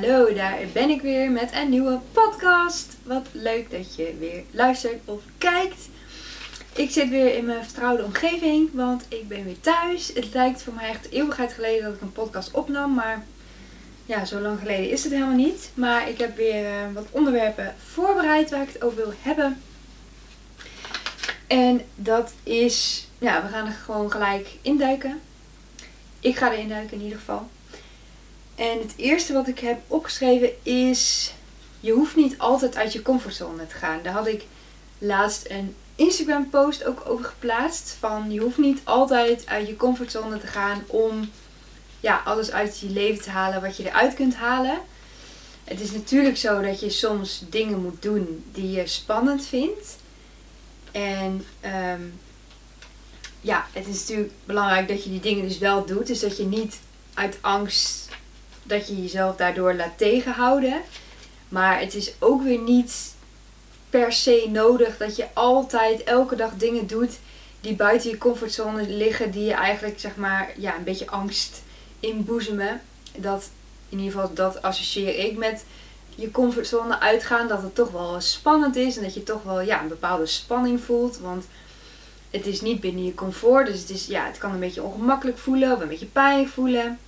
hallo, daar ben ik weer met een nieuwe podcast. Wat leuk dat je weer luistert of kijkt. Ik zit weer in mijn vertrouwde omgeving, want ik ben weer thuis. Het lijkt voor mij echt eeuwigheid geleden dat ik een podcast opnam, maar ja, zo lang geleden is het helemaal niet. Maar ik heb weer eh, wat onderwerpen voorbereid waar ik het over wil hebben. En dat is, ja, we gaan er gewoon gelijk induiken. Ik ga erin duiken in ieder geval. En het eerste wat ik heb opgeschreven is: je hoeft niet altijd uit je comfortzone te gaan. Daar had ik laatst een Instagram post ook over geplaatst. Van je hoeft niet altijd uit je comfortzone te gaan om ja, alles uit je leven te halen wat je eruit kunt halen. Het is natuurlijk zo dat je soms dingen moet doen die je spannend vindt. En ehm, ja, het is natuurlijk belangrijk dat je die dingen dus wel doet. Dus dat je niet uit angst dat je jezelf daardoor laat tegenhouden. Maar het is ook weer niet per se nodig dat je altijd elke dag dingen doet die buiten je comfortzone liggen, die je eigenlijk zeg maar ja, een beetje angst inboezemen. Dat in ieder geval dat associeer ik met je comfortzone uitgaan, dat het toch wel spannend is en dat je toch wel ja, een bepaalde spanning voelt. Want het is niet binnen je comfort, dus het, is, ja, het kan een beetje ongemakkelijk voelen of een beetje pijn voelen.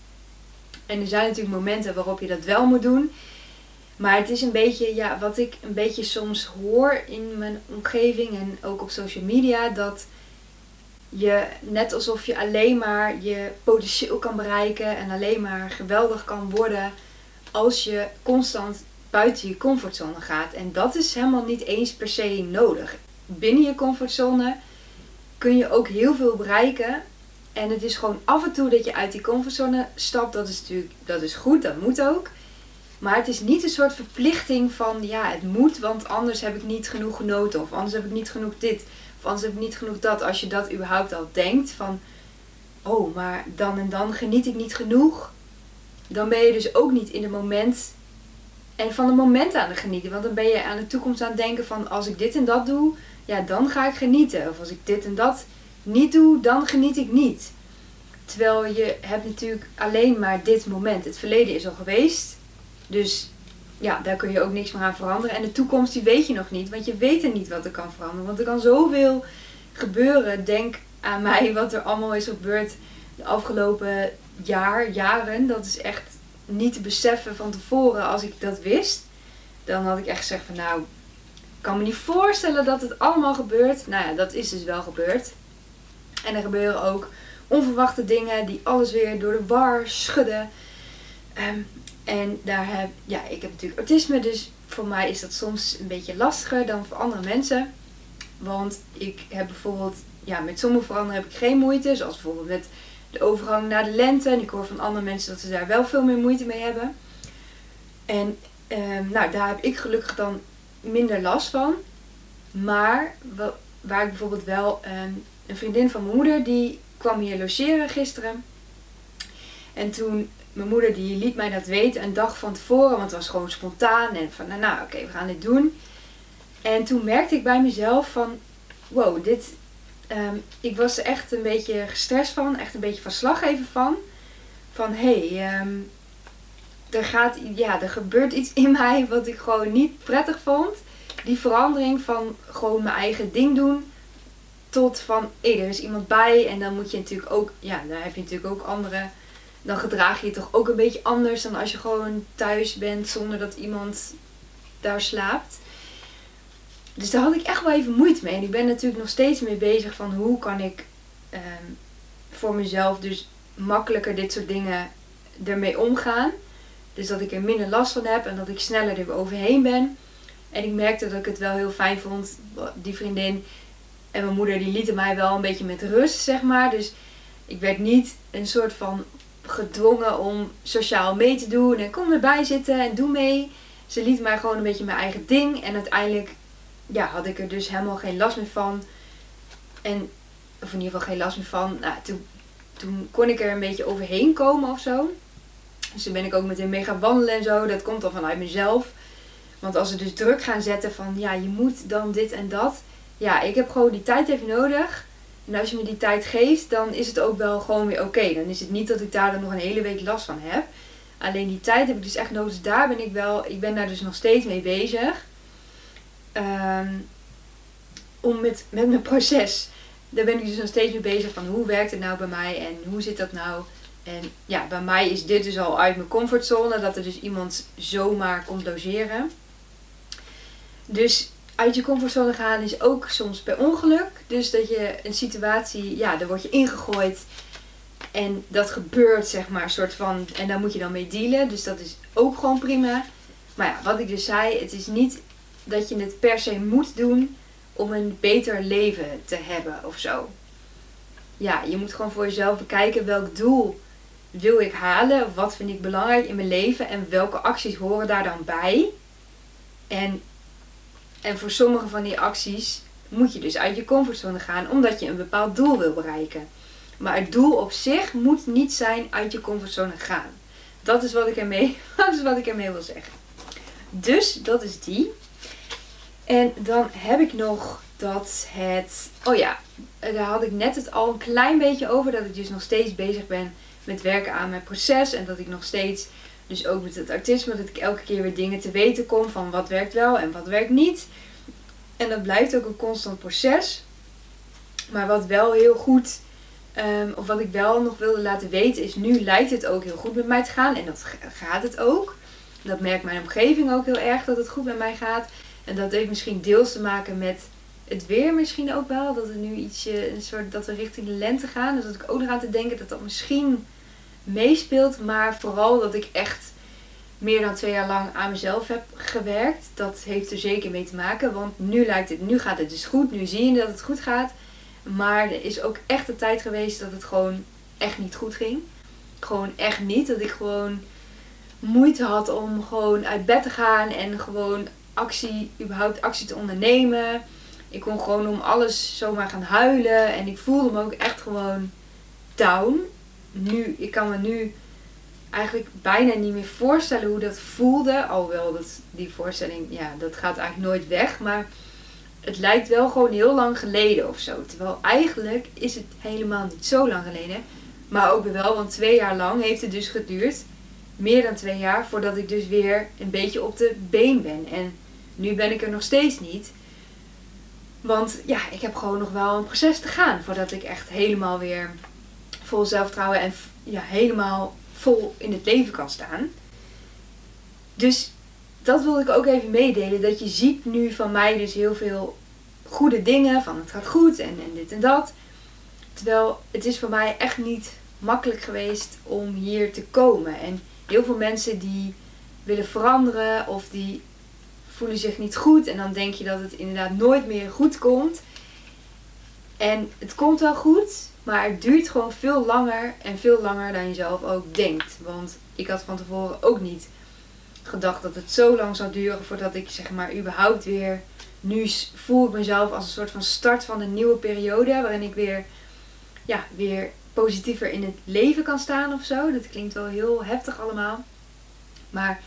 En er zijn natuurlijk momenten waarop je dat wel moet doen. Maar het is een beetje, ja, wat ik een beetje soms hoor in mijn omgeving en ook op social media, dat je net alsof je alleen maar je potentieel kan bereiken en alleen maar geweldig kan worden als je constant buiten je comfortzone gaat. En dat is helemaal niet eens per se nodig. Binnen je comfortzone kun je ook heel veel bereiken. En het is gewoon af en toe dat je uit die comfortzone stapt. Dat is natuurlijk dat is goed, dat moet ook. Maar het is niet een soort verplichting van ja, het moet, want anders heb ik niet genoeg genoten. Of anders heb ik niet genoeg dit. Of anders heb ik niet genoeg dat. Als je dat überhaupt al denkt van oh, maar dan en dan geniet ik niet genoeg. Dan ben je dus ook niet in het moment en van het moment aan het genieten. Want dan ben je aan de toekomst aan het denken van als ik dit en dat doe, ja, dan ga ik genieten. Of als ik dit en dat niet doe, dan geniet ik niet. Terwijl je hebt natuurlijk alleen maar dit moment. Het verleden is al geweest. Dus ja, daar kun je ook niks meer aan veranderen. En de toekomst die weet je nog niet. Want je weet er niet wat er kan veranderen. Want er kan zoveel gebeuren. Denk aan mij wat er allemaal is gebeurd de afgelopen jaar, jaren. Dat is echt niet te beseffen van tevoren als ik dat wist. Dan had ik echt gezegd van nou, ik kan me niet voorstellen dat het allemaal gebeurt. Nou ja, dat is dus wel gebeurd. En er gebeuren ook onverwachte dingen die alles weer door de war schudden. Ehm, en daar heb, ja, ik heb natuurlijk autisme, dus voor mij is dat soms een beetje lastiger dan voor andere mensen. Want ik heb bijvoorbeeld, ja, met sommige veranderen heb ik geen moeite. Zoals bijvoorbeeld met de overgang naar de lente. En ik hoor van andere mensen dat ze daar wel veel meer moeite mee hebben. En um, nou, daar heb ik gelukkig dan minder last van. Maar waar ik bijvoorbeeld wel um, een vriendin van mijn moeder die kwam hier logeren gisteren. En toen, mijn moeder die liet mij dat weten een dag van tevoren, want het was gewoon spontaan. En van, nou, nou oké, we gaan dit doen. En toen merkte ik bij mezelf van, wow, dit, um, ik was er echt een beetje gestrest van, echt een beetje van slag even van. Van, hé, hey, um, er gaat, ja, er gebeurt iets in mij wat ik gewoon niet prettig vond. Die verandering van gewoon mijn eigen ding doen tot van, er is iemand bij. En dan moet je natuurlijk ook, ja, dan heb je natuurlijk ook andere. Dan gedraag je je toch ook een beetje anders dan als je gewoon thuis bent zonder dat iemand daar slaapt. Dus daar had ik echt wel even moeite mee. En ik ben natuurlijk nog steeds mee bezig van hoe kan ik um, voor mezelf dus makkelijker dit soort dingen ermee omgaan. Dus dat ik er minder last van heb en dat ik sneller er overheen ben. En ik merkte dat ik het wel heel fijn vond, die vriendin en mijn moeder die lieten mij wel een beetje met rust, zeg maar. Dus ik werd niet een soort van gedwongen om sociaal mee te doen. En kom erbij zitten en doe mee. Ze liet mij gewoon een beetje mijn eigen ding. En uiteindelijk ja, had ik er dus helemaal geen last meer van. En, of in ieder geval geen last meer van. Nou, toen, toen kon ik er een beetje overheen komen of zo. Dus toen ben ik ook meteen mee gaan wandelen en zo. Dat komt dan vanuit mezelf. Want als ze dus druk gaan zetten van ja, je moet dan dit en dat ja, ik heb gewoon die tijd even nodig. En als je me die tijd geeft, dan is het ook wel gewoon weer oké. Dan is het niet dat ik daar dan nog een hele week last van heb. Alleen die tijd heb ik dus echt nodig. Dus daar ben ik wel, ik ben daar dus nog steeds mee bezig. Ehm, om met, met mijn proces. Daar ben ik dus nog steeds mee bezig van hoe werkt het nou bij mij en hoe zit dat nou. En ja, bij mij is dit dus al uit mijn comfortzone, dat er dus iemand zomaar komt logeren. Dus uit je comfortzone gaan is ook soms bij ongeluk. Dus dat je een situatie, ja, daar word je ingegooid. En dat gebeurt, zeg maar, soort van. En daar moet je dan mee dealen. Dus dat is ook gewoon prima. Maar ja, wat ik dus zei, het is niet dat je het per se moet doen om een beter leven te hebben of zo. Ja, je moet gewoon voor jezelf bekijken welk doel wil ik halen, wat vind ik belangrijk in mijn leven en welke acties horen daar dan bij. En, en voor sommige van die acties moet je dus uit je comfortzone gaan omdat je een bepaald doel wil bereiken. Maar het doel op zich moet niet zijn uit je comfortzone gaan. Dat is wat ik ermee, dat is wat ik ermee wil zeggen. Dus dat is die. En dan heb ik nog dat het. Oh ja, daar had ik net het al een klein beetje over. Dat ik dus nog steeds bezig ben met werken aan mijn proces. En dat ik nog steeds, dus ook met het autisme, dat ik elke keer weer dingen te weten kom van wat werkt wel en wat werkt niet. En dat blijft ook een constant proces. Maar wat wel heel goed, um, of wat ik wel nog wilde laten weten, is nu lijkt het ook heel goed met mij te gaan. En dat gaat het ook. Dat merkt mijn omgeving ook heel erg dat het goed met mij gaat. En dat heeft misschien deels te maken met het weer misschien ook wel. Dat het nu ietsje, een soort, dat we richting de lente gaan. Dus dat ik ook eraan te denken dat dat misschien meespeelt. Maar vooral dat ik echt meer dan twee jaar lang aan mezelf heb gewerkt. Dat heeft er zeker mee te maken. Want nu lijkt het, nu gaat het dus goed. Nu zie je dat het goed gaat. Maar er is ook echt een tijd geweest dat het gewoon echt niet goed ging. Gewoon echt niet. Dat ik gewoon moeite had om gewoon uit bed te gaan en gewoon actie, überhaupt actie te ondernemen. Ik kon gewoon om alles zomaar gaan huilen. En ik voelde me ook echt gewoon down. Nu, ik kan me nu eigenlijk bijna niet meer voorstellen hoe dat voelde. Alhoewel dat, die voorstelling, ja, dat gaat eigenlijk nooit weg. Maar het lijkt wel gewoon heel lang geleden of zo. Terwijl eigenlijk is het helemaal niet zo lang geleden. Maar ook wel, want twee jaar lang heeft het dus geduurd. Meer dan twee jaar voordat ik dus weer een beetje op de been ben. En nu ben ik er nog steeds niet. Want ja, ik heb gewoon nog wel een proces te gaan voordat ik echt helemaal weer vol zelfvertrouwen en ja, helemaal vol in het leven kan staan. Dus dat wil ik ook even meedelen. Dat je ziet nu van mij dus heel veel goede dingen. Van het gaat goed en, en dit en dat. Terwijl het is voor mij echt niet makkelijk geweest om hier te komen. En heel veel mensen die willen veranderen of die voelen zich niet goed. En dan denk je dat het inderdaad nooit meer goed komt. En het komt wel goed, maar het duurt gewoon veel langer en veel langer dan je zelf ook denkt. Want ik had van tevoren ook niet gedacht dat het zo lang zou duren voordat ik zeg maar überhaupt weer. Nu voel ik mezelf als een soort van start van een nieuwe periode waarin ik weer, ja, weer positiever in het leven kan staan of zo. Dat klinkt wel heel heftig allemaal. Maar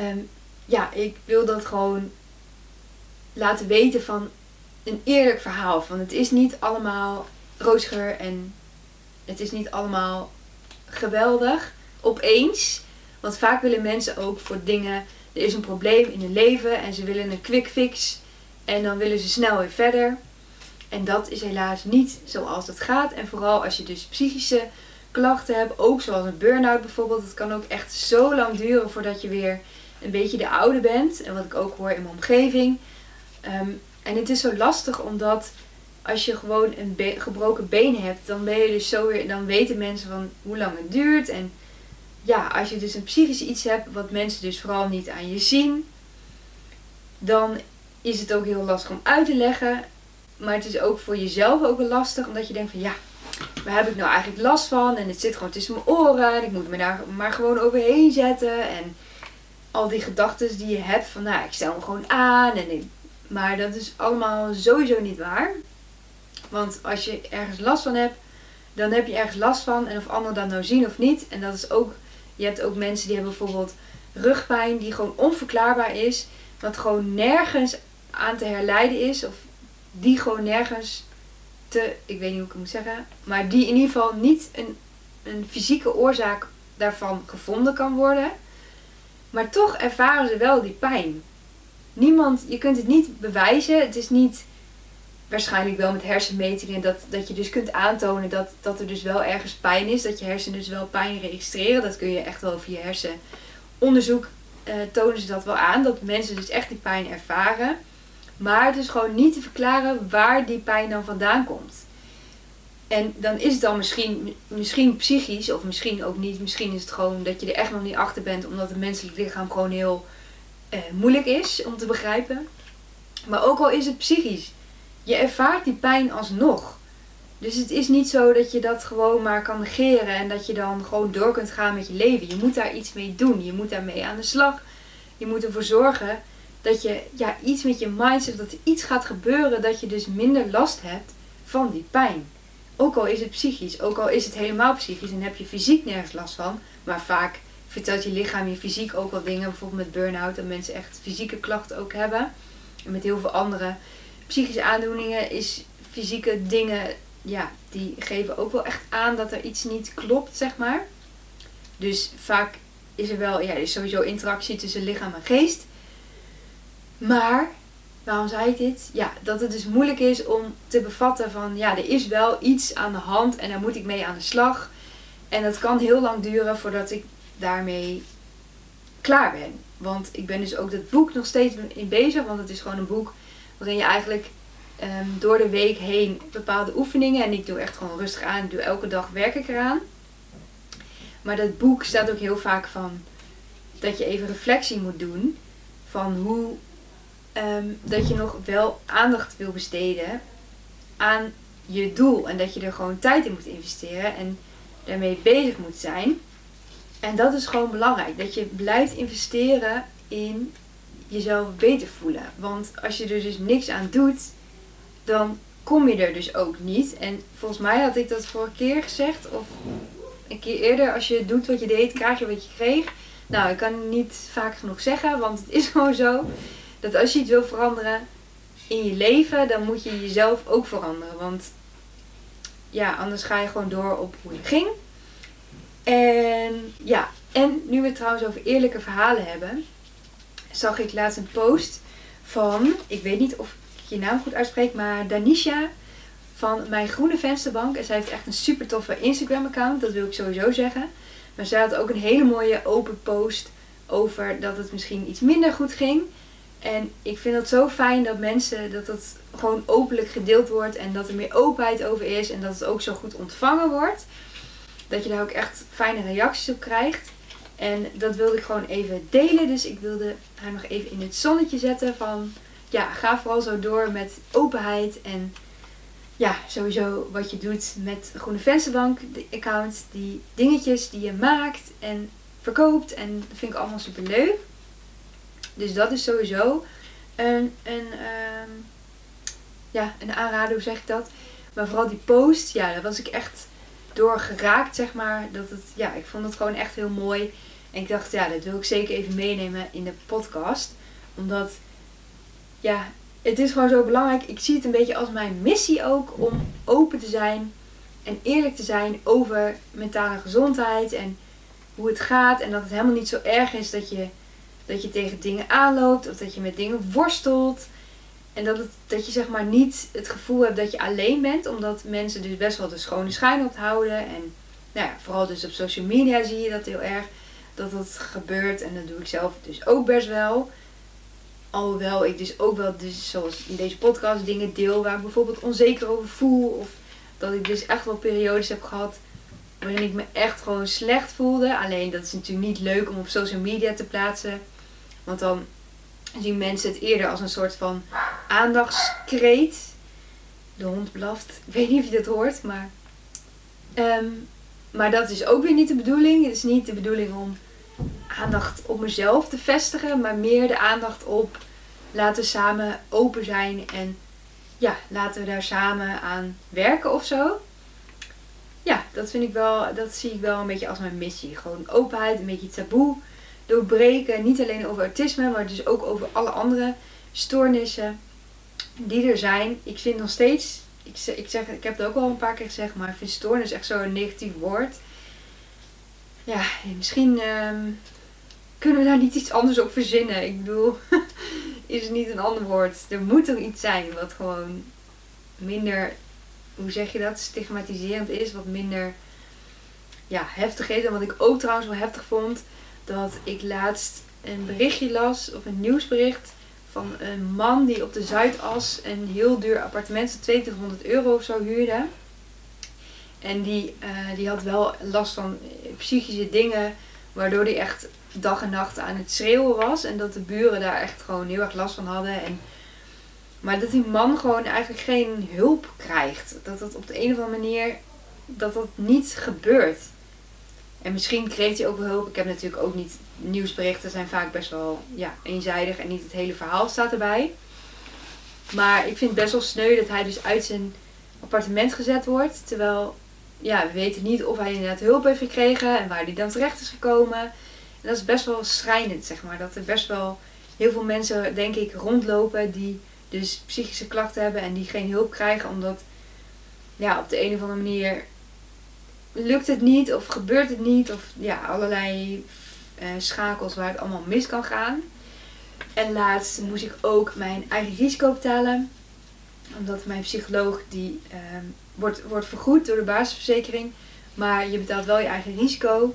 um, ja, ik wil dat gewoon laten weten van een eerlijk verhaal. Van het is niet allemaal roosgeur en het is niet allemaal geweldig opeens. Want vaak willen mensen ook voor dingen. Er is een probleem in hun leven en ze willen een quick fix. En dan willen ze snel weer verder. En dat is helaas niet zoals het gaat. En vooral als je dus psychische klachten hebt, ook zoals een burn-out bijvoorbeeld. Het kan ook echt zo lang duren voordat je weer een beetje de oude bent. En wat ik ook hoor in mijn omgeving. Ehm, en het is zo lastig omdat als je gewoon een gebroken been hebt, dan ben je dus zo weer, dan weten mensen van hoe lang het duurt. En ja, als je dus een psychisch iets hebt, wat mensen dus vooral niet aan je zien, dan is het ook heel lastig om uit te leggen. Maar het is ook voor jezelf ook wel lastig, omdat je denkt van ja, waar heb ik nou eigenlijk last van? En het zit gewoon tussen mijn oren en ik moet me daar maar gewoon overheen zetten. En al die gedachten die je hebt van, nou, ik stel hem gewoon aan. En maar dat is allemaal sowieso niet waar. Want als je ergens last van hebt, dan heb je ergens last van. En of anderen dat nou zien of niet. En dat is ook, je hebt ook mensen die hebben bijvoorbeeld rugpijn die gewoon onverklaarbaar is. Wat gewoon nergens aan te herleiden is. Of die gewoon nergens te, ik weet niet hoe ik het moet zeggen. Maar die in ieder geval niet een, een fysieke oorzaak daarvan gevonden kan worden. Maar toch ervaren ze wel die pijn. Niemand, je kunt het niet bewijzen. Het is niet waarschijnlijk wel met hersenmetingen dat, dat je dus kunt aantonen dat, dat er dus wel ergens pijn is. Dat je hersenen dus wel pijn registreren. Dat kun je echt wel via hersenonderzoek uh, tonen ze dat wel aan. Dat mensen dus echt die pijn ervaren. Maar het is gewoon niet te verklaren waar die pijn dan vandaan komt. En dan is het dan misschien, misschien psychisch, of misschien ook niet. Misschien is het gewoon dat je er echt nog niet achter bent, omdat het menselijk lichaam gewoon heel eh, moeilijk is om te begrijpen. Maar ook al is het psychisch, je ervaart die pijn alsnog. Dus het is niet zo dat je dat gewoon maar kan negeren en dat je dan gewoon door kunt gaan met je leven. Je moet daar iets mee doen. Je moet daarmee aan de slag. Je moet ervoor zorgen dat je ja, iets met je mindset, dat er iets gaat gebeuren dat je dus minder last hebt van die pijn. Ook al is het psychisch, ook al is het helemaal psychisch en heb je fysiek nergens last van, maar vaak vertelt je lichaam je fysiek ook wel dingen, bijvoorbeeld met burn-out, dat mensen echt fysieke klachten ook hebben. En met heel veel andere psychische aandoeningen is fysieke dingen, ja, die geven ook wel echt aan dat er iets niet klopt, zeg maar. Dus vaak is er wel, ja, is sowieso interactie tussen lichaam en geest. Maar, waarom zei ik dit? Ja, dat het dus moeilijk is om te bevatten van, ja, er is wel iets aan de hand en daar moet ik mee aan de slag. En dat kan heel lang duren voordat ik daarmee klaar ben. Want ik ben dus ook dat boek nog steeds in bezig, want het is gewoon een boek waarin je eigenlijk ehm, door de week heen bepaalde oefeningen, en ik doe echt gewoon rustig aan, doe elke dag werk ik eraan. Maar dat boek staat ook heel vaak van dat je even reflectie moet doen van hoe Ehm, dat je nog wel aandacht wil besteden aan je doel. En dat je er gewoon tijd in moet investeren en daarmee bezig moet zijn. En dat is gewoon belangrijk. Dat je blijft investeren in jezelf beter voelen. Want als je er dus niks aan doet, dan kom je er dus ook niet. En volgens mij had ik dat vorige keer gezegd. Of een keer eerder. Als je doet wat je deed, krijg je wat je kreeg. Nou, ik kan niet vaak genoeg zeggen, want het is gewoon zo dat als je iets wil veranderen in je leven, dan moet je jezelf ook veranderen. Want ja, anders ga je gewoon door op hoe je ging. En ja, en nu we het trouwens over eerlijke verhalen hebben, zag ik laatst een post van, ik weet niet of ik je naam goed uitspreek, maar Danisha van Mijn Groene Vensterbank. En zij heeft echt een super toffe Instagram account, dat wil ik sowieso zeggen. Maar zij had ook een hele mooie open post over dat het misschien iets minder goed ging. En ik vind het zo fijn dat mensen, dat het gewoon openlijk gedeeld wordt en dat er meer openheid over is en dat het ook zo goed ontvangen wordt. Dat je daar ook echt fijne reacties op krijgt. En dat wilde ik gewoon even delen. Dus ik wilde haar nog even in het zonnetje zetten van ja, ga vooral zo door met openheid en ja, sowieso wat je doet met Groene Vensterbank account. Die dingetjes die je maakt en verkoopt en dat vind ik allemaal super leuk. Dus dat is sowieso een, een, um, ja, een aanrader, hoe zeg ik dat? Maar vooral die post, ja, daar was ik echt door geraakt, zeg maar. Dat het, ja, ik vond het gewoon echt heel mooi. En ik dacht, ja, dat wil ik zeker even meenemen in de podcast. Omdat, ja, het is gewoon zo belangrijk. Ik zie het een beetje als mijn missie ook om open te zijn en eerlijk te zijn over mentale gezondheid en hoe het gaat. En dat het helemaal niet zo erg is dat je dat je tegen dingen aanloopt of dat je met dingen worstelt. En dat, het, dat je zeg maar niet het gevoel hebt dat je alleen bent, omdat mensen dus best wel de schone schijn ophouden. En nou ja, vooral dus op social media zie je dat heel erg, dat dat gebeurt. En dat doe ik zelf dus ook best wel. Alhoewel ik dus ook wel, dus zoals in deze podcast, dingen deel waar ik bijvoorbeeld onzeker over voel. Of dat ik dus echt wel periodes heb gehad waarin ik me echt gewoon slecht voelde. Alleen dat is natuurlijk niet leuk om op social media te plaatsen. Want dan zien mensen het eerder als een soort van aandachtskreet. De hond blaft. Ik weet niet of je dat hoort, maar. Ehm, maar dat is ook weer niet de bedoeling. Het is niet de bedoeling om aandacht op mezelf te vestigen, maar meer de aandacht op laten we samen open zijn en ja, laten we daar samen aan werken of zo. Ja, dat vind ik wel, dat zie ik wel een beetje als mijn missie. Gewoon openheid, een beetje taboe doorbreken. Niet alleen over autisme, maar dus ook over alle andere stoornissen die er zijn. Ik vind nog steeds, ik, zeg, ik, zeg, ik heb het ook al een paar keer gezegd, maar ik vind stoornis echt zo'n negatief woord. ja, misschien ehm, kunnen we daar niet iets anders op verzinnen. Ik bedoel, is het niet een ander woord. Er moet toch iets zijn wat gewoon minder, hoe zeg je dat, stigmatiserend is. Wat minder ja, heftig is. En wat ik ook trouwens wel heftig vond, dat ik laatst een berichtje las, of een nieuwsbericht, van een man die op de Zuidas een heel duur appartement van 2200 euro of zo huurde. En die, eh, die had wel last van psychische dingen, waardoor hij echt dag en nacht aan het schreeuwen was. En dat de buren daar echt gewoon heel erg last van hadden. En, maar dat die man gewoon eigenlijk geen hulp krijgt. Dat dat op de een of andere manier, dat dat niet gebeurt. En misschien kreeg hij ook wel hulp. Ik heb natuurlijk ook niet. Nieuwsberichten zijn vaak best wel ja, eenzijdig en niet het hele verhaal staat erbij. Maar ik vind het best wel sneu dat hij dus uit zijn appartement gezet wordt. Terwijl, ja, we weten niet of hij inderdaad hulp heeft gekregen en waar hij dan terecht is gekomen. En dat is best wel schrijnend, zeg maar. Dat er best wel heel veel mensen, denk ik, rondlopen die dus psychische klachten hebben en die geen hulp krijgen omdat, ja, op de een of andere manier lukt het niet of gebeurt het niet of ja, allerlei uh, schakels waar het allemaal mis kan gaan. En laatst moest ik ook mijn eigen risico betalen. Omdat mijn psycholoog die uh, wordt, wordt vergoed door de basisverzekering. Maar je betaalt wel je eigen risico.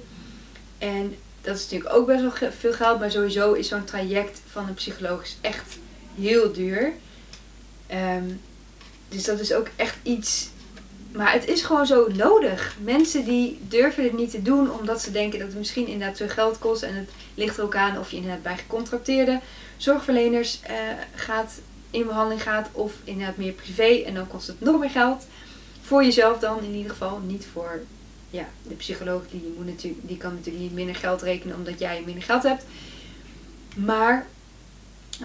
En dat is natuurlijk ook best wel veel geld. Maar sowieso is zo'n traject van een psycholoog echt heel duur. Um, dus dat is ook echt iets maar het is gewoon zo nodig. Mensen die durven het niet te doen omdat ze denken dat het misschien inderdaad veel geld kost. En het ligt er ook aan of je inderdaad bij gecontracteerde zorgverleners uh, gaat, in behandeling gaat. Of inderdaad meer privé. En dan kost het nog meer geld. Voor jezelf dan in ieder geval. Niet voor ja, de psycholoog. Die, moet natuurlijk, die kan natuurlijk niet minder geld rekenen omdat jij minder geld hebt. Maar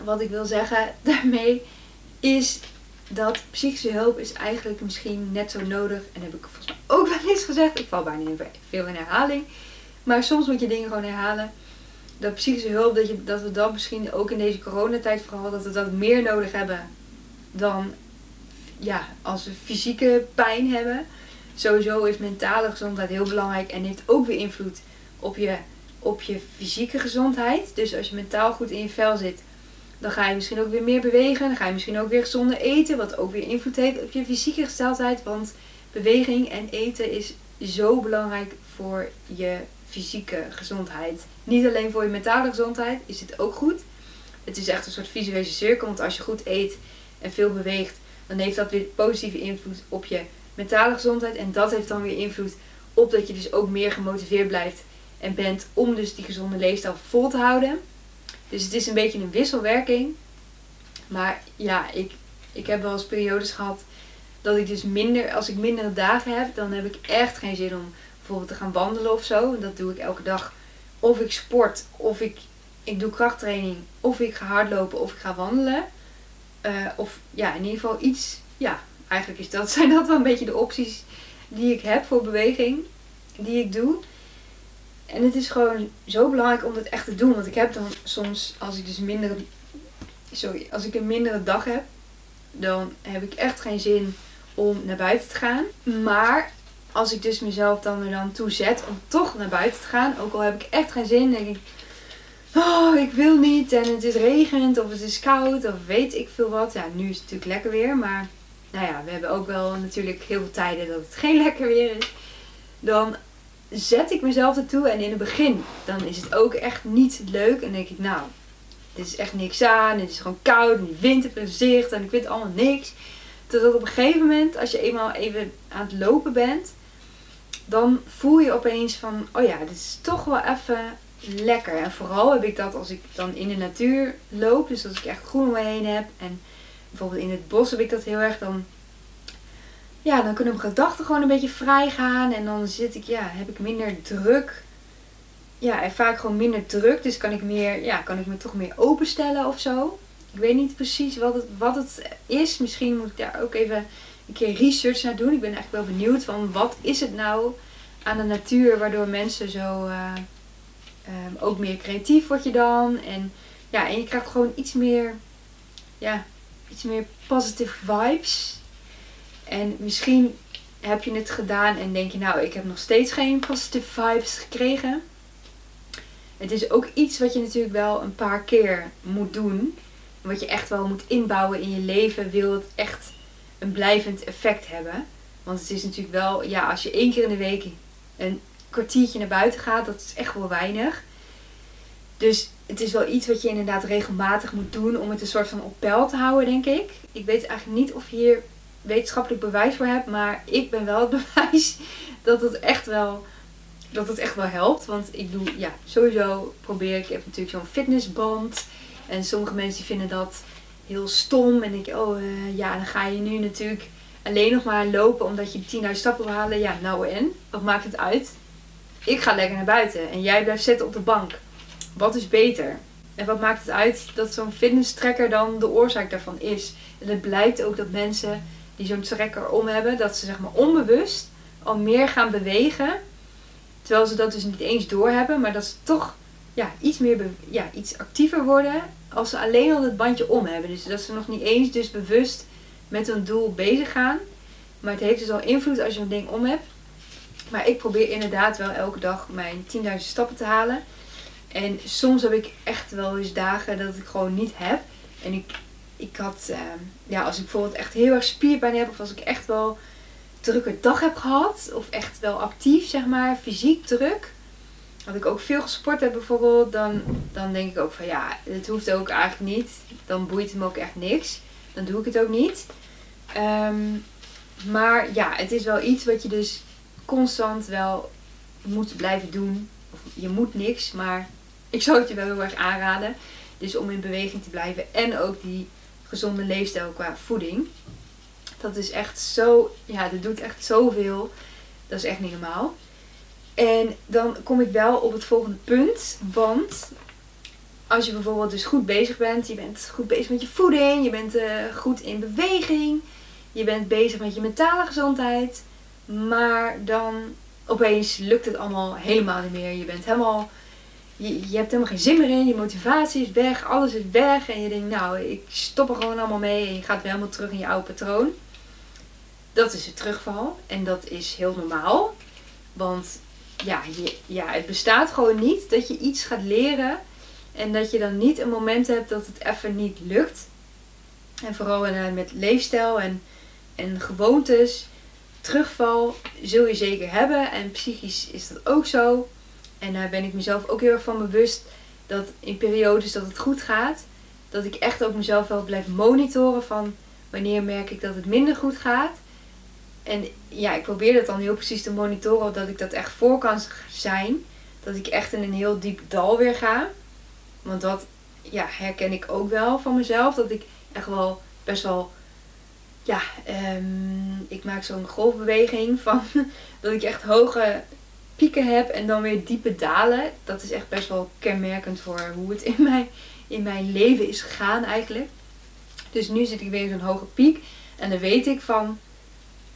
wat ik wil zeggen daarmee is dat psychische hulp is eigenlijk misschien net zo nodig. En heb ik volgens mij ook wel eens gezegd. Ik val bijna veel in herhaling. Maar soms moet je dingen gewoon herhalen. Dat psychische hulp, dat, je, dat we dat misschien ook in deze coronatijd vooral, dat we dat meer nodig hebben dan ja, als we fysieke pijn hebben. Sowieso is mentale gezondheid heel belangrijk en heeft ook weer invloed op je, op je fysieke gezondheid. Dus als je mentaal goed in je vel zit, dan ga je misschien ook weer meer bewegen. Dan ga je misschien ook weer gezonder eten. Wat ook weer invloed heeft op je fysieke gesteldheid. Want beweging en eten is zo belangrijk voor je fysieke gezondheid. Niet alleen voor je mentale gezondheid is het ook goed. Het is echt een soort visuele cirkel. Want als je goed eet en veel beweegt, dan heeft dat weer positieve invloed op je mentale gezondheid. En dat heeft dan weer invloed op dat je dus ook meer gemotiveerd blijft en bent om dus die gezonde leefstijl vol te houden. Dus het is een beetje een wisselwerking. Maar ja, ik, ik heb wel eens periodes gehad dat ik dus minder, als ik mindere dagen heb, dan heb ik echt geen zin om bijvoorbeeld te gaan wandelen of zo. En dat doe ik elke dag. Of ik sport, of ik, ik doe krachttraining, of ik ga hardlopen, of ik ga wandelen. Uh, of ja, in ieder geval iets. Ja, eigenlijk is dat, zijn dat wel een beetje de opties die ik heb voor beweging, die ik doe. En het is gewoon zo belangrijk om dat echt te doen. Want ik heb dan soms, als ik dus minder, sorry, als ik een mindere dag heb, dan heb ik echt geen zin om naar buiten te gaan. Maar als ik dus mezelf dan er dan toe zet om toch naar buiten te gaan, ook al heb ik echt geen zin, denk ik, oh, ik wil niet en het is regend of het is koud of weet ik veel wat. Ja, nu is het natuurlijk lekker weer, maar nou ja, we hebben ook wel natuurlijk heel veel tijden dat het geen lekker weer is. Dan zet ik mezelf ertoe. En in het begin, dan is het ook echt niet leuk. En denk ik, nou, dit is echt niks aan. Het is gewoon koud. En die wind heeft een zicht. En ik vind allemaal niks. Totdat op een gegeven moment, als je eenmaal even aan het lopen bent. Dan voel je opeens van, oh ja, dit is toch wel even lekker. En vooral heb ik dat als ik dan in de natuur loop. Dus als ik echt groen om me heen heb. En bijvoorbeeld in het bos heb ik dat heel erg. Dan ja, dan kunnen mijn gedachten gewoon een beetje vrij gaan. En dan zit ik, ja, heb ik minder druk. Ja, en vaak gewoon minder druk. Dus kan ik, meer, ja, kan ik me toch meer openstellen of zo. Ik weet niet precies wat het, wat het is. Misschien moet ik daar ook even een keer research naar doen. Ik ben eigenlijk wel benieuwd van wat is het nou aan de natuur waardoor mensen zo uh, um, ook meer creatief word je dan. En ja, en je krijgt gewoon iets meer, ja, iets meer positive vibes. En misschien heb je het gedaan en denk je, nou, ik heb nog steeds geen positive vibes gekregen. Het is ook iets wat je natuurlijk wel een paar keer moet doen. Wat je echt wel moet inbouwen in je leven, wil het echt een blijvend effect hebben. Want het is natuurlijk wel, ja, als je één keer in de week een kwartiertje naar buiten gaat, dat is echt wel weinig. Dus het is wel iets wat je inderdaad regelmatig moet doen om het een soort van op peil te houden, denk ik. Ik weet eigenlijk niet of hier wetenschappelijk bewijs voor hebt, maar ik ben wel het bewijs dat het echt wel, dat het echt wel helpt. Want ik doe, ja, sowieso probeer ik, ik heb natuurlijk zo'n fitnessband. En sommige mensen vinden dat heel stom. En denk oh uh, ja, dan ga je nu natuurlijk alleen nog maar lopen omdat je 10.000 stappen wil halen. Ja, nou en? Wat maakt het uit? Ik ga lekker naar buiten en jij blijft zitten op de bank. Wat is beter? En wat maakt het uit dat zo'n fitness tracker dan de oorzaak daarvan is? En het blijkt ook dat mensen die zo'n tracker om hebben, dat ze zeg maar onbewust al meer gaan bewegen. Terwijl ze dat dus niet eens doorhebben, maar dat ze toch ja, iets, meer ja, iets actiever worden als ze alleen al het bandje om hebben. Dus dat ze nog niet eens dus bewust met hun doel bezig gaan. Maar het heeft dus al invloed als je een ding om hebt. Maar ik probeer inderdaad wel elke dag mijn 10.000 stappen te halen. En soms heb ik echt wel eens dagen dat ik gewoon niet heb. En ik, ik had, uh, ja, als ik bijvoorbeeld echt heel erg spierpijn heb, of als ik echt wel drukke dag heb gehad, of echt wel actief, zeg maar, fysiek druk. Als ik ook veel gesport heb bijvoorbeeld, dan, dan denk ik ook van ja, het hoeft ook eigenlijk niet. Dan boeit het me ook echt niks. Dan doe ik het ook niet. Ehm, maar ja, het is wel iets wat je dus constant wel moet blijven doen. Of je moet niks, maar ik zou het je wel heel erg aanraden. Dus om in beweging te blijven en ook die gezonde leefstijl qua voeding. Dat is echt zo, ja, dat doet echt zoveel. Dat is echt niet normaal. En dan kom ik wel op het volgende punt. Want als je bijvoorbeeld dus goed bezig bent, je bent goed bezig met je voeding, je bent uh, goed in beweging, je bent bezig met je mentale gezondheid, maar dan opeens lukt het allemaal helemaal niet meer. Je bent helemaal, je, je hebt helemaal geen zin meer in, je motivatie is weg, alles is weg en je denkt nou ik stop er gewoon allemaal mee en je gaat weer helemaal terug in je oude patroon. Dat is het terugval en dat is heel normaal, want ja, je, ja, het bestaat gewoon niet dat je iets gaat leren en dat je dan niet een moment hebt dat het even niet lukt. En vooral uh, met leefstijl en, en gewoontes. Terugval zul je zeker hebben. En psychisch is dat ook zo. En daar ben ik mezelf ook heel erg van bewust dat in periodes dat het goed gaat, dat ik echt ook mezelf wel blijf monitoren van wanneer merk ik dat het minder goed gaat. En ja, ik probeer dat dan heel precies te monitoren, dat ik dat echt voor kan zijn. Dat ik echt in een heel diep dal weer ga. Want dat ja, herken ik ook wel van mezelf. Dat ik echt wel best wel. Ja, um, ik maak zo'n golfbeweging van dat ik echt hoge pieken heb en dan weer diepe dalen. Dat is echt best wel kenmerkend voor hoe het in mijn, in mijn leven is gegaan eigenlijk. Dus nu zit ik weer in zo'n hoge piek. En dan weet ik van,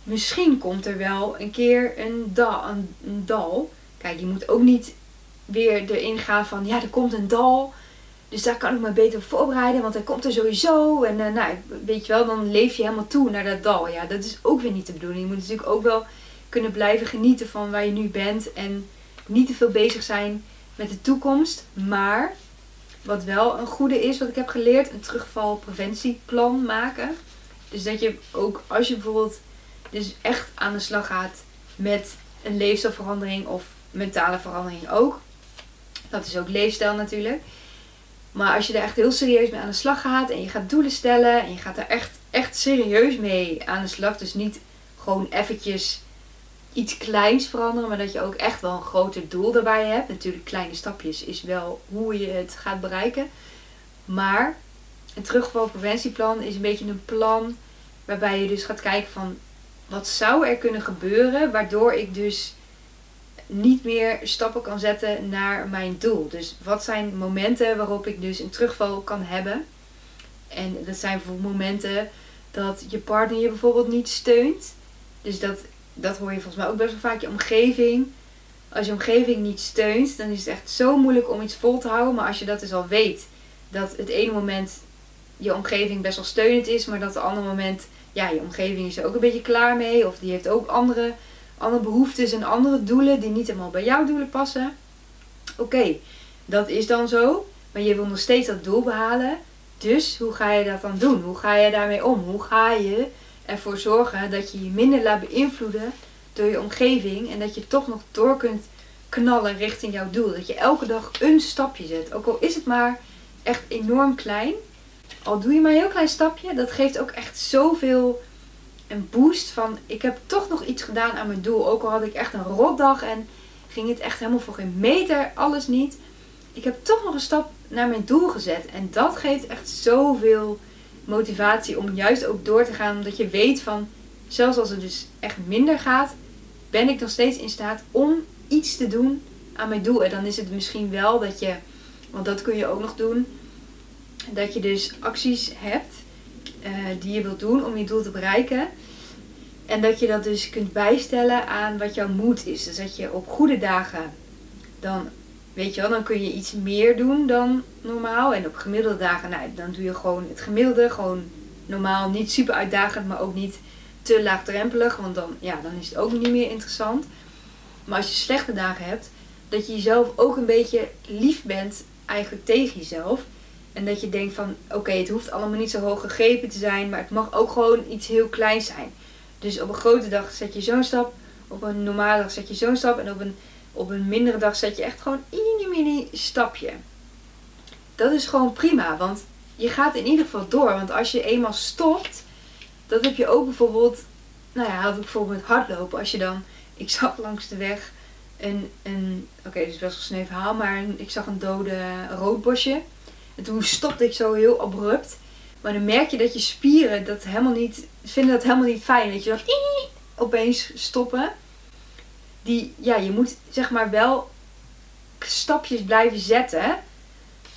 misschien komt er wel een keer een, dal, een, dal. Kijk, je moet ook niet weer erin gaan van, ja, er komt een dal. Dus daar kan ik me beter voorbereiden, want hij komt er sowieso. En uh, nou, weet je wel, dan leef je helemaal toe naar dat dal. Ja, dat is ook weer niet de bedoeling. Je moet natuurlijk ook wel kunnen blijven genieten van waar je nu bent. En niet te veel bezig zijn met de toekomst. Maar wat wel een goede is, wat ik heb geleerd, een terugvalpreventieplan maken. Dus dat je ook als je bijvoorbeeld dus echt aan de slag gaat met een leefstijlverandering of mentale verandering ook. Dat is ook leefstijl natuurlijk maar als je er echt heel serieus mee aan de slag gaat en je gaat doelen stellen en je gaat er echt, echt serieus mee aan de slag. Dus niet gewoon eventjes iets kleins veranderen, maar dat je ook echt wel een groter doel daarbij hebt. Natuurlijk, kleine stapjes is wel hoe je het gaat bereiken. Maar een terugvalpreventieplan is een beetje een plan waarbij je dus gaat kijken van wat zou er kunnen gebeuren waardoor ik dus niet meer stappen kan zetten naar mijn doel. Dus wat zijn momenten waarop ik dus een terugval kan hebben? En dat zijn bijvoorbeeld momenten dat je partner je bijvoorbeeld niet steunt. Dus dat, dat hoor je volgens mij ook best wel vaak. Je omgeving. Als je omgeving niet steunt, dan is het echt zo moeilijk om iets vol te houden. Maar als je dat dus al weet, dat het ene moment je omgeving best wel steunend is, maar dat op een ander moment, ja, je omgeving is er ook een beetje klaar mee. Of die heeft ook andere, andere behoeftes en andere doelen die niet helemaal bij jouw doelen passen. Oké, dat is dan zo. Maar je wil nog steeds dat doel behalen. Dus hoe ga je dat dan doen? Hoe ga je daarmee om? Hoe ga je ervoor zorgen dat je je minder laat beïnvloeden door je omgeving en dat je toch nog door kunt knallen richting jouw doel? Dat je elke dag een stapje zet. Ook al is het maar echt enorm klein. Al doe je maar een heel klein stapje, dat geeft ook echt zoveel een boost van ik heb toch nog iets gedaan aan mijn doel. Ook al had ik echt een rotdag en ging het echt helemaal voor geen meter, alles niet. Ik heb toch nog een stap naar mijn doel gezet. En dat geeft echt zoveel motivatie om juist ook door te gaan. Omdat je weet van, zelfs als het dus echt minder gaat, ben ik nog steeds in staat om iets te doen aan mijn doel. En dan is het misschien wel dat je, want dat kun je ook nog doen, dat je dus acties hebt uh, die je wilt doen om je doel te bereiken. En dat je dat dus kunt bijstellen aan wat jouw moed is. Dus dat je op goede dagen dan weet je wel, dan kun je iets meer doen dan normaal. En op gemiddelde dagen, nou, dan doe je gewoon het gemiddelde. Gewoon normaal, niet super uitdagend, maar ook niet te laagdrempelig. Want dan, ja, dan is het ook niet meer interessant. Maar als je slechte dagen hebt, dat je jezelf ook een beetje lief bent eigenlijk tegen jezelf. En dat je denkt van, oké, het hoeft allemaal niet zo hoog gegrepen te zijn, maar het mag ook gewoon iets heel kleins zijn. Dus op een grote dag zet je zo'n stap, op een normale dag zet je zo'n stap en op een op een mindere dag zet je echt gewoon een mini stapje. Dat is gewoon prima, want je gaat in ieder geval door. Want als je eenmaal stopt, dat heb je ook bijvoorbeeld, nou ja, had ik bijvoorbeeld met hardlopen. Als je dan, ik zag langs de weg een, een oké, okay, dit is best wel sneu verhaal, maar ik zag een dode roodbosje. En toen stopte ik zo heel abrupt. Maar dan merk je dat je spieren dat helemaal niet, vinden dat helemaal niet fijn. Dat je dan opeens stoppen die, ja, je moet zeg maar wel stapjes blijven zetten.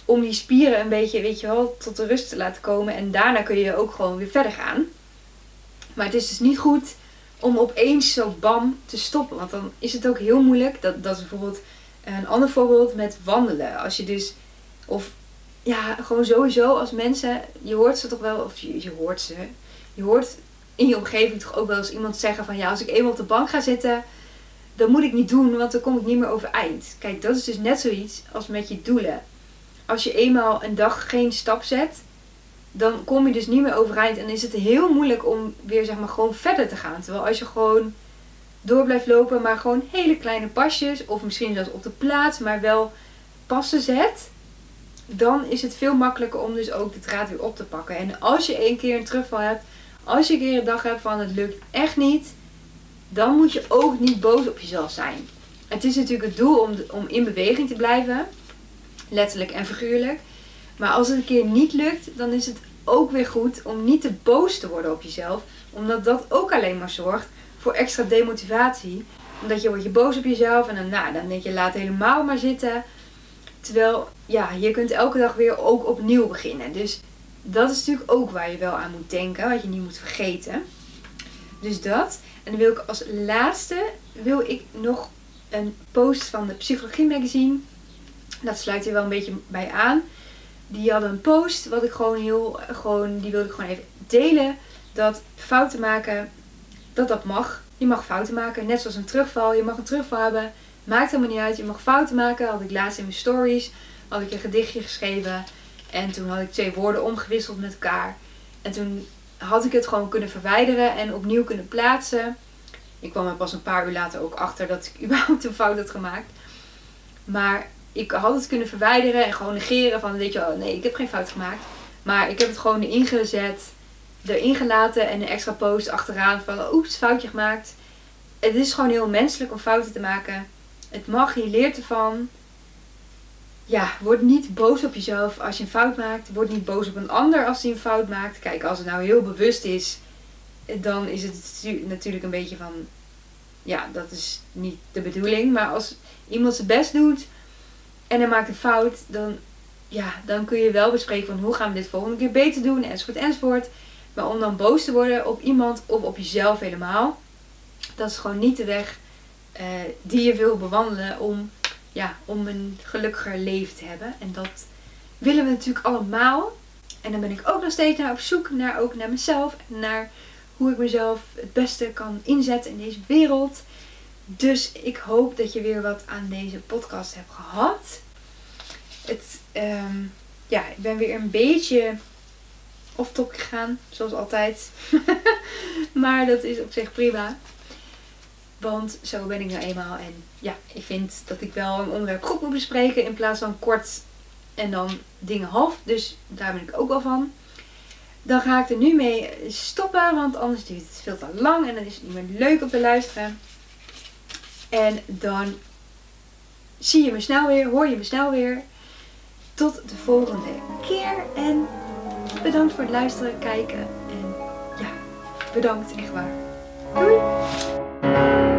Om die spieren een beetje, weet je wel, tot de rust te laten komen. En daarna kun je ook gewoon weer verder gaan. Maar het is dus niet goed om opeens zo bam te stoppen. Want dan is het ook heel moeilijk. Dat, dat is bijvoorbeeld een ander voorbeeld met wandelen. Als je dus, of ja, gewoon sowieso als mensen, je hoort ze toch wel, of je, je hoort ze, je hoort in je omgeving toch ook wel eens iemand zeggen van ja, als ik eenmaal op de bank ga zitten, dat moet ik niet doen, want dan kom ik niet meer overeind. Kijk, dat is dus net zoiets als met je doelen. Als je eenmaal een dag geen stap zet, dan kom je dus niet meer overeind. En is het heel moeilijk om weer zeg maar gewoon verder te gaan. Terwijl als je gewoon door blijft lopen, maar gewoon hele kleine pasjes, of misschien zelfs op de plaats, maar wel passen zet, dan is het veel makkelijker om dus ook de draad weer op te pakken. En als je één keer een terugval hebt, als je een keer een dag hebt van het lukt echt niet, dan moet je ook niet boos op jezelf zijn. Het is natuurlijk het doel om, om in beweging te blijven, letterlijk en figuurlijk. Maar als het een keer niet lukt, dan is het ook weer goed om niet te boos te worden op jezelf, omdat dat ook alleen maar zorgt voor extra demotivatie. Omdat je wordt je boos op jezelf en dan, nou, dan denk je laat helemaal maar zitten. Terwijl, ja, je kunt elke dag weer ook opnieuw beginnen. Dus dat is natuurlijk ook waar je wel aan moet denken, wat je niet moet vergeten. Dus dat. En dan wil ik als laatste wil ik nog een post van de Psychologie Magazine. Dat sluit hier wel een beetje bij aan. Die hadden een post, wat ik gewoon heel, gewoon, die wilde ik gewoon even delen. Dat fouten maken, dat dat mag. Je mag fouten maken, net zoals een terugval. Je mag een terugval hebben, maakt helemaal niet uit. Je mag fouten maken. Had ik laatst in mijn stories, had ik een gedichtje geschreven. En toen had ik twee woorden omgewisseld met elkaar. En toen had ik het gewoon kunnen verwijderen en opnieuw kunnen plaatsen. Ik kwam er pas een paar uur later ook achter dat ik überhaupt een fout had gemaakt. Maar ik had het kunnen verwijderen en gewoon negeren van, weet je wel, nee, ik heb geen fout gemaakt. Maar ik heb het gewoon erin gezet, erin gelaten en een extra post achteraan van, oeps, foutje gemaakt. Het is gewoon heel menselijk om fouten te maken. Het mag, je leert ervan ja, word niet boos op jezelf als je een fout maakt. Word niet boos op een ander als hij een fout maakt. Kijk, als het nou heel bewust is, dan is het natuurlijk een beetje van, ja, dat is niet de bedoeling. Maar als iemand zijn best doet en hij maakt een fout, dan, ja, dan kun je wel bespreken van hoe gaan we dit volgende keer beter doen, enzovoort, enzovoort. Maar om dan boos te worden op iemand of op jezelf helemaal, dat is gewoon niet de weg uh, die je wil bewandelen om ja, om een gelukkiger leven te hebben. En dat willen we natuurlijk allemaal. En dan ben ik ook nog steeds naar op zoek naar, ook naar mezelf. En naar hoe ik mezelf het beste kan inzetten in deze wereld. Dus ik hoop dat je weer wat aan deze podcast hebt gehad. Het, ehm, ja, ik ben weer een beetje off-topic gegaan, zoals altijd. maar dat is op zich prima. Want zo ben ik nou eenmaal. En ja, ik vind dat ik wel een onderwerp goed moet bespreken in plaats van kort en dan dingen half. Dus daar ben ik ook wel van. Dan ga ik er nu mee stoppen, want anders duurt het veel te lang en dan is het niet meer leuk om te luisteren. En dan zie je me snel weer, hoor je me snel weer. Tot de volgende keer en bedankt voor het luisteren, kijken en ja, bedankt echt waar. Doei!